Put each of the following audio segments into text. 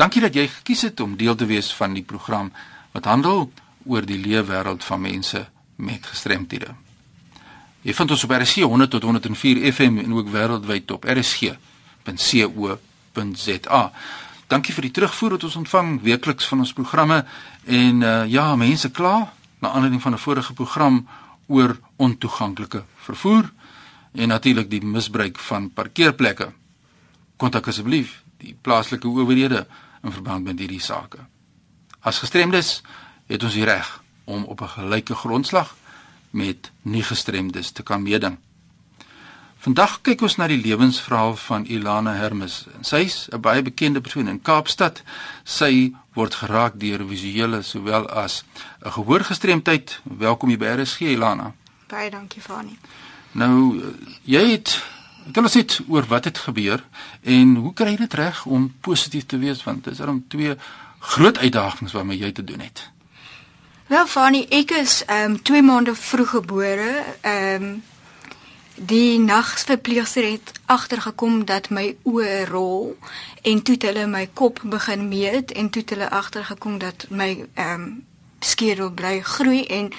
Dankie dat jy gekies het om deel te wees van die program wat handel oor die leefwêreld van mense met gestremthede. Jy vind ons op RSG 100 tot 104 FM en ook wêreldwyd op rsg.co.za. Dankie vir die terugvoer wat ons ontvang weekliks van ons programme en uh, ja, mense kla na aanleiding van 'n vorige program oor ontoeganklike vervoer en natuurlik die misbruik van parkeerplekke. Kontak asseblief die plaaslike owerhede in verband met hierdie sake. As gestremdes het ons die reg om op 'n gelyke grondslag met nie gestremdes te kan meeding. Vandag kyk ons na die lewensverhaal van Ilana Hermes. Sy's 'n baie bekende persoon in Kaapstad. Sy word geraak deur visuele sowel as 'n gehoorgestremdheid. Welkom hier by RSG Ilana. Baie dankie Fani. Nou jy het Tel ons net oor wat het gebeur en hoe kry jy dit reg om positief te wees want dit is dan twee groot uitdagings waarmee jy te doen het. Wel Fanny, ek is ehm um, 2 maande vroeg gebore. Ehm um, die nagsverpleegster het agtergekom dat my oë rol en toe het hulle my kop begin meet en toe het hulle agtergekom dat my ehm um, skedel bly groei en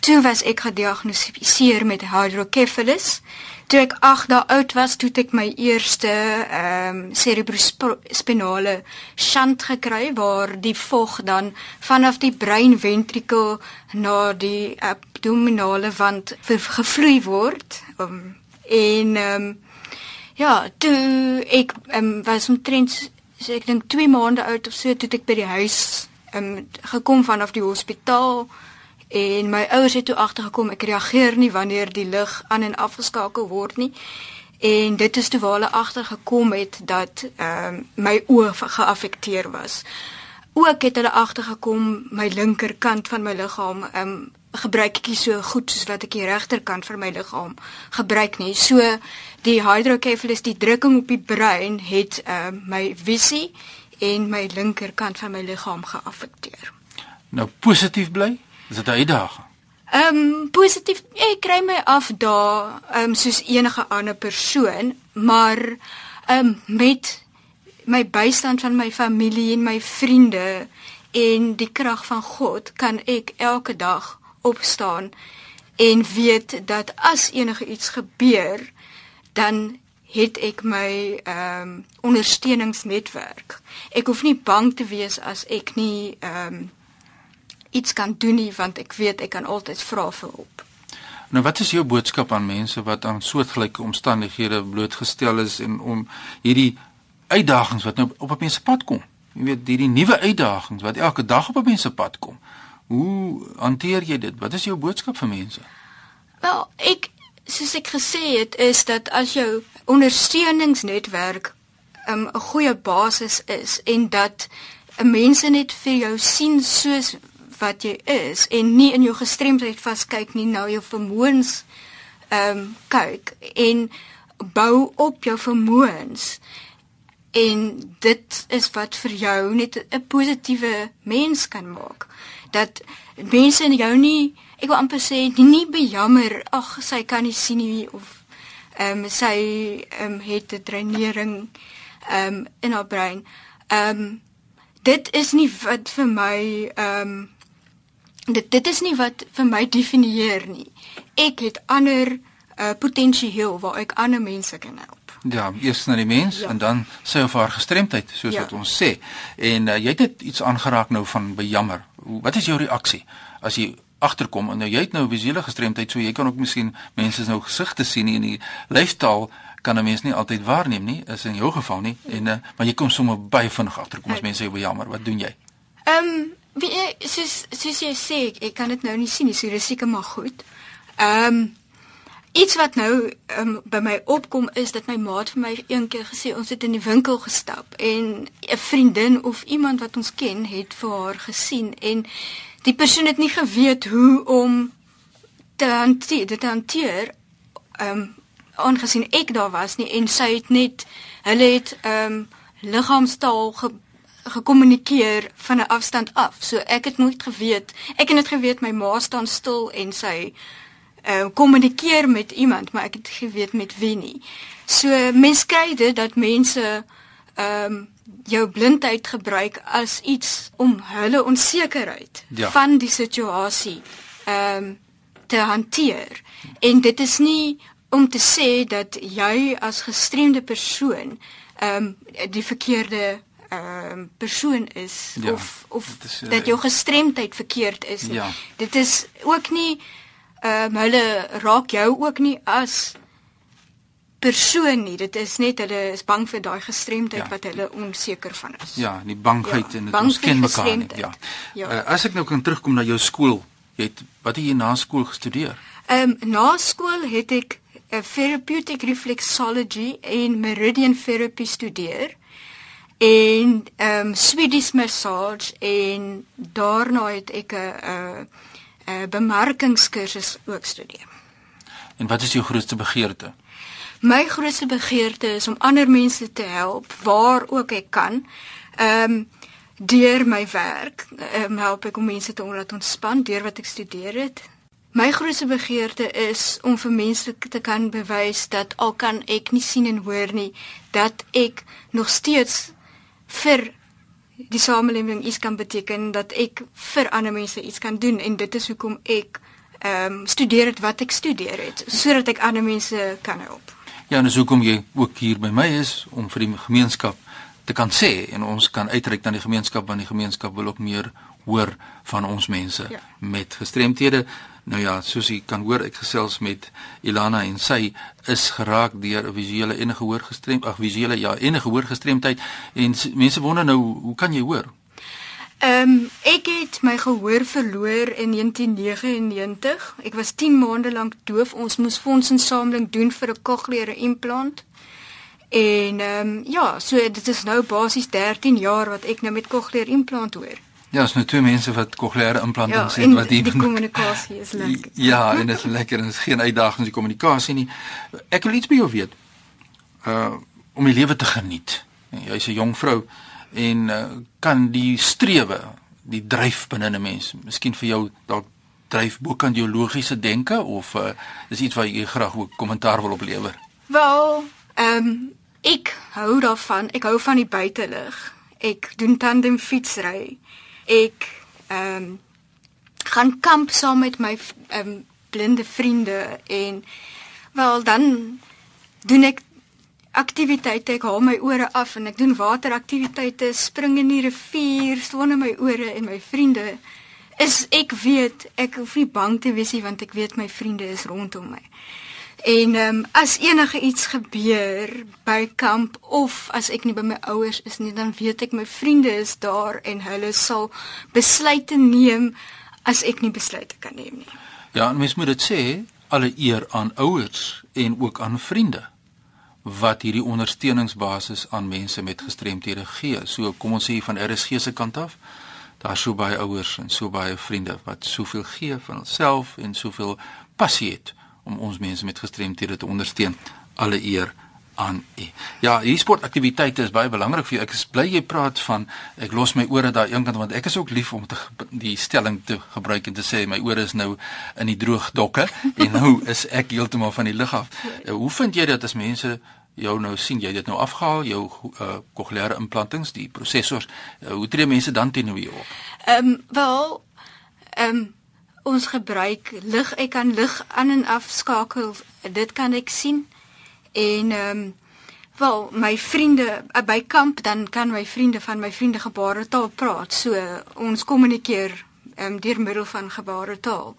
toe was ek gediagnoseer met hydrocephalus. Toe ek 8 dae oud was, toe ek my eerste ehm um, cerebrospinale shunt gekry waar die vog dan vanaf die breinventrikel na die abdominale wand gevloei word. Um, en ehm um, ja, toe ek um, was omtrent so ek dink 2 maande oud of so toe ek by die huis ehm um, gekom vanaf die hospitaal en my ouers het toe agtergekom ek reageer nie wanneer die lig aan en afgeskakel word nie. En dit is toe waar hulle agtergekom het dat ehm um, my oë geaffekteer was. Ook het hulle agtergekom my linkerkant van my liggaam ehm um, gebruik ek so goed soos wat ek die regterkant van my liggaam gebruik nie. So die hydrocephalus die drukking op die brein het ehm um, my visie en my linkerkant van my liggaam geaffekteer. Nou positief bly Is dit 'n uitdaging? Ehm um, positief, ek kry my af daar, ehm um, soos enige ander persoon, maar ehm um, met my bystand van my familie en my vriende en die krag van God kan ek elke dag opstaan en weet dat as enige iets gebeur, dan het ek my ehm um, ondersteuningsnetwerk. Ek hoef nie bang te wees as ek nie ehm um, iets kan doen nie want ek weet ek kan altyd vra vir hulp. Nou wat is jou boodskap aan mense wat aan soortgelyke omstandighede blootgestel is en om hierdie uitdagings wat nou op 'n mens se pad kom? Jy weet hierdie nuwe uitdagings wat elke dag op 'n mens se pad kom. Hoe hanteer jy dit? Wat is jou boodskap vir mense? Wel, ek soos ek gesê het is dat as jou ondersteuningsnetwerk um, 'n um, goeie basis is en dat mense net vir jou sien soos wat jy is en nie in jou gestremdheid vaskyk nie nou jou vermoëns ehm um, kyk en bou op jou vermoëns. En dit is wat vir jou net 'n positiewe mens kan maak. Dat mense in jou nie ek wil amper sê nie bejammer ag sy kan nie sien nie of ehm um, sy ehm um, het 'n dreinering ehm um, in haar brein. Ehm um, dit is nie wat vir my ehm um, dit dit is nie wat vir my definieer nie. Ek het ander uh, potensieel waar ek ander mense kan help. Ja, eers na die mens ja. en dan sy of haar gestremdheid soos ja. wat ons sê. En uh, jy het net iets aangeraak nou van bejammer. Wat is jou reaksie as jy agterkom en nou jy het nou visuele gestremdheid, so jy kan ook miskien mense nou gesigte sien nie, in die lyfstaal kan 'n mens nie altyd waarneem nie, is in jou geval nie. En uh, maar jy kom sommer baie vinnig agterkom as mense jou bejammer. Wat doen jy? Ehm um, Wie soos soos jy sê, ek, ek kan dit nou nie sien nie, so dis seker maar goed. Ehm um, iets wat nou um, by my opkom is dat my maat vir my eendag gesê ons het in die winkel gestap en 'n vriendin of iemand wat ons ken het vir haar gesien en die persoon het nie geweet hoe om te hanteer, dit hanteer. Ehm um, aangesien ek daar was nie en sy het net hulle het ehm um, liggaamstaal gekommunikeer van 'n afstand af. So ek het nooit geweet. Ek het net geweet my ma staan stil en sy uh kommunikeer met iemand, maar ek het geweet met wie nie. So mens kry dit dat mense ehm um, jou blindheid gebruik as iets om hulle onsekerheid Ja. van die situasie ehm um, te hanteer. En dit is nie om te sê dat jy as gestremde persoon ehm um, die verkeerde ehm um, persoon is Ja, of of is, eh, dat jou gestremdheid verkeerd is nie. Ja. Dit is ook nie ehm um, hulle raak jou ook nie as persoon nie. Dit is net hulle is bang vir daai gestremdheid Ja. wat hulle onseker van is. Ja, die bangheid Ja, en dit bang ons ken mekaar nie. Ja. Ja. Uh, as ek nou kan terugkom na jou skool, jy het wat het jy na skool gestudeer? Ehm um, na skool het ek 'n therapeutic reflexology en meridian therapy studeer en ehm um, Swedish massage en daarna het ek 'n 'n 'n bemarkingskursus ook studeer. En wat is jou grootste begeerte? My grootste begeerte is om ander mense te help waar ook ek kan. Ehm um, deur my werk um, help ek om mense te laat ontspan deur wat ek studeer het. My grootste begeerte is om vir mense te kan bewys dat al kan ek nie sien en hoor nie, dat ek nog steeds vir die samelewing iets kan beteken, dat ek vir ander mense iets kan doen en dit is hoekom ek ehm um, studeer het wat ek studeer het sodat ek ander mense kan help. Ja, en dis hoekom jy ook hier by my is om vir die gemeenskap te kan sê en ons kan uitreik na die gemeenskap want die gemeenskap wil ook meer hoor van ons mense Ja. met gestremthede. Nou ja, soos jy kan hoor, ek gesels met Ilana en sy is geraak deur 'n visuele en 'n gehoorgestremd, ag visuele ja, en gehoorgestremdheid en mense wonder nou hoe kan jy hoor? Ehm um, ek het my gehoor verloor in 1999. Ek was 10 maande lank doof. Ons moes fondsinsameling doen vir 'n cochlear implant. En ehm um, ja, so dit is nou basies 13 jaar wat ek nou met cochlear implant hoor. Ja, is nou twee mense wat kokleaire Ja, implantings het wat die kommunikasie is lekker. Ja, en dit is lekker en dit is geen uitdagings die kommunikasie nie. Ek wil iets by jou weet. Uh om die lewe te geniet. Jy's 'n jong vrou en uh, kan die strewe, die dryf binne 'n mens, miskien vir jou dalk dryf bo kan jou logiese denke of uh, is iets wat jy graag ook kommentaar wil oplewer. Wel, ehm um, ek hou daarvan. Ek hou van die buitelug. Ek doen tandem fietsry. Ek ehm um, gaan kamp saam met my ehm um, blinde vriende en wel dan doen ek aktiwiteite. Ek haal my ore af en ek doen wateraktiwiteite, spring in die rivier, staan in my ore en my vriende is ek weet ek hoef nie bang te wees nie want ek weet my vriende is rondom my. En ehm um, as enige iets gebeur by kamp of as ek nie by my ouers is nie, dan weet ek my vriende is daar en hulle sal besluite neem as ek nie besluite kan neem nie. Ja, en mens moet dit sê, alle eer aan ouers en ook aan vriende wat hierdie ondersteuningsbasis aan mense met gestremthede gee. So kom ons sê van RSG se kant af, daar's so baie ouers en so baie vriende wat soveel gee van hulself en soveel passie het om ons mense met gestremthede te ondersteun. Alle eer aan u. Ja, hierdie sportaktiwiteite is baie belangrik vir jou. Ek is bly jy praat van ek los my ore daar eenkant want ek is ook lief om te die stelling te gebruik en te sê my ore is nou in die droog dokke en nou is ek heeltemal van die lig af. Uh, hoe vind jy dat as mense jou nou sien jy dit nou afgehaal jou uh, kokleaire implantings die prosessors uh, hoe tree mense dan teenoor jou op? Ehm um, wel ehm um, ons gebruik lig. Ek kan lig aan en af skakel. Dit kan ek sien. En ehm um, wel my vriende uh, by kamp dan kan my vriende van my vriende gebaretaal praat. So ons kommunikeer ehm um, deur middel van gebaretaal.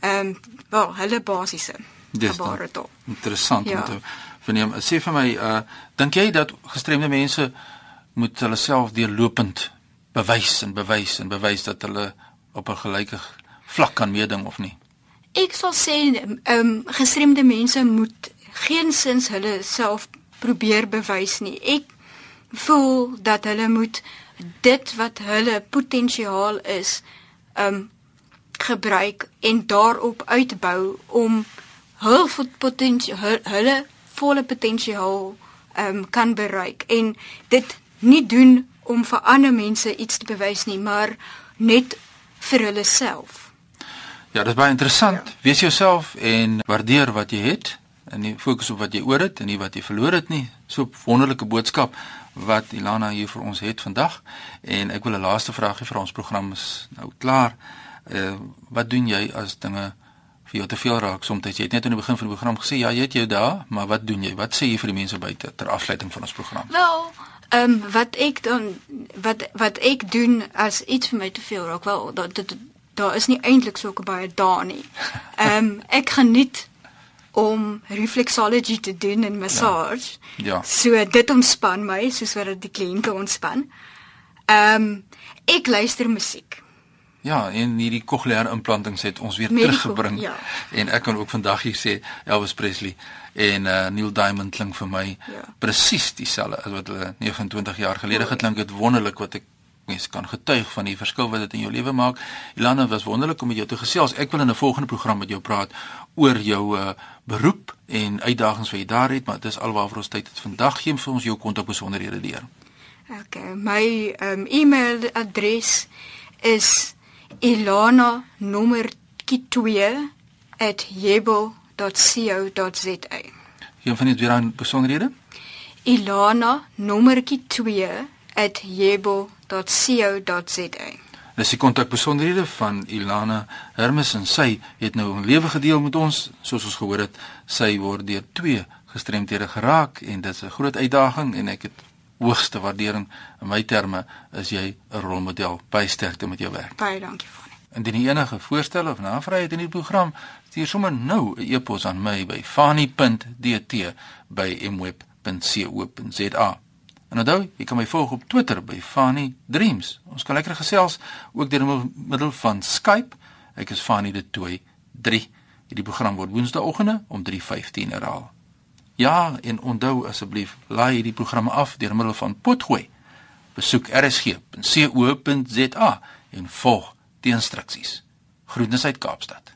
Ehm um, wel hulle basiese gebaretaal. Interessant Ja. om te verneem. Sê vir my, uh dink jy dat gestremde mense moet hulle self deurlopend bewys en bewys en bewys dat hulle op 'n gelyke vlak kan meeding of nie? Ek sal sê ehm um, gestremde mense moet geensins hulle self probeer bewys nie. Ek voel dat hulle moet dit wat hulle potensiaal is, ehm um, gebruik en daarop uitbou om hul potensiaal hulle volle potensiaal ehm um, kan bereik en dit nie doen om vir ander mense iets te bewys nie, maar net vir hulle self. Ja, dit is baie interessant. Ja. Wees jouself en waardeer wat jy het en nie fokus op wat jy oor het en nie wat jy verloor het nie. So 'n wonderlike boodskap wat Ilana hier vir ons het vandag. En ek wil 'n laaste vraagie vir ons program is nou klaar. Uh wat doen jy as dinge vir jou te veel raak? Soms jy het net aan die begin van die program gesê ja, jy het jou dae, maar wat doen jy? Wat sê jy vir die mense buite ter afsluiting van ons program? Wel, ehm um, wat ek dan wat wat ek doen as iets vir my te veel raak, wel dat daar is nie eintlik so baie dae nie. Ehm um, ek geniet om reflexology te doen en massage. Ja. ja. So dit ontspan my soos wat dit die kliënte ontspan. Ehm um, ek luister musiek. Ja, en hierdie kokleaire implantings het ons weer Medico, teruggebring. Ja. En ek kan ook vandag hier sê Elvis Presley en uh, Neil Diamond klink vir my ja. presies dieselfde as wat hulle 29 jaar gelede geklink het. Wonderlik wat ek mens kan getuig van die verskil wat dit in jou lewe maak. Ilana was wonderlik om met jou te gesels. Ek wil in 'n volgende program met jou praat oor jou uh, beroep en uitdagings wat jy daar het, maar dit is alwaar vir ons tyd het vandag gee vir ons jou kontak besonderhede deur. OK, my um, e-mail adres is ilana nommer 2@yebo.co.za. Jy van dit weer aan besonderhede? ilana nommer 2@yebo.co.za. Dis die kontakbesonderhede van Ilana Hermes en sy het nou 'n lewe gedeel met ons, soos ons gehoor het, sy word deur twee gestremdhede geraak en dit is 'n groot uitdaging en ek het hoogste waardering in my terme is jy 'n rolmodel. Baie sterkte met jou werk. Baie dankie vir. Indien jy enige voorstelle of navrae het in die program, stuur sommer nou 'n e-pos aan my by fani.dt@mweb.co.za. En onthou, jy kan my volg op Twitter by Fani Dreams. Ons kan lekker gesels ook deur middel van Skype. Ek is Fani de Tooi 3. Hierdie program word Woensdaeoggende om 3:15 herhaal. Ja, en onthou asseblief, laai hierdie programme af deur middel van Potgooi. Besoek rsg.co.za en volg die instruksies. Groetnisse uit Kaapstad.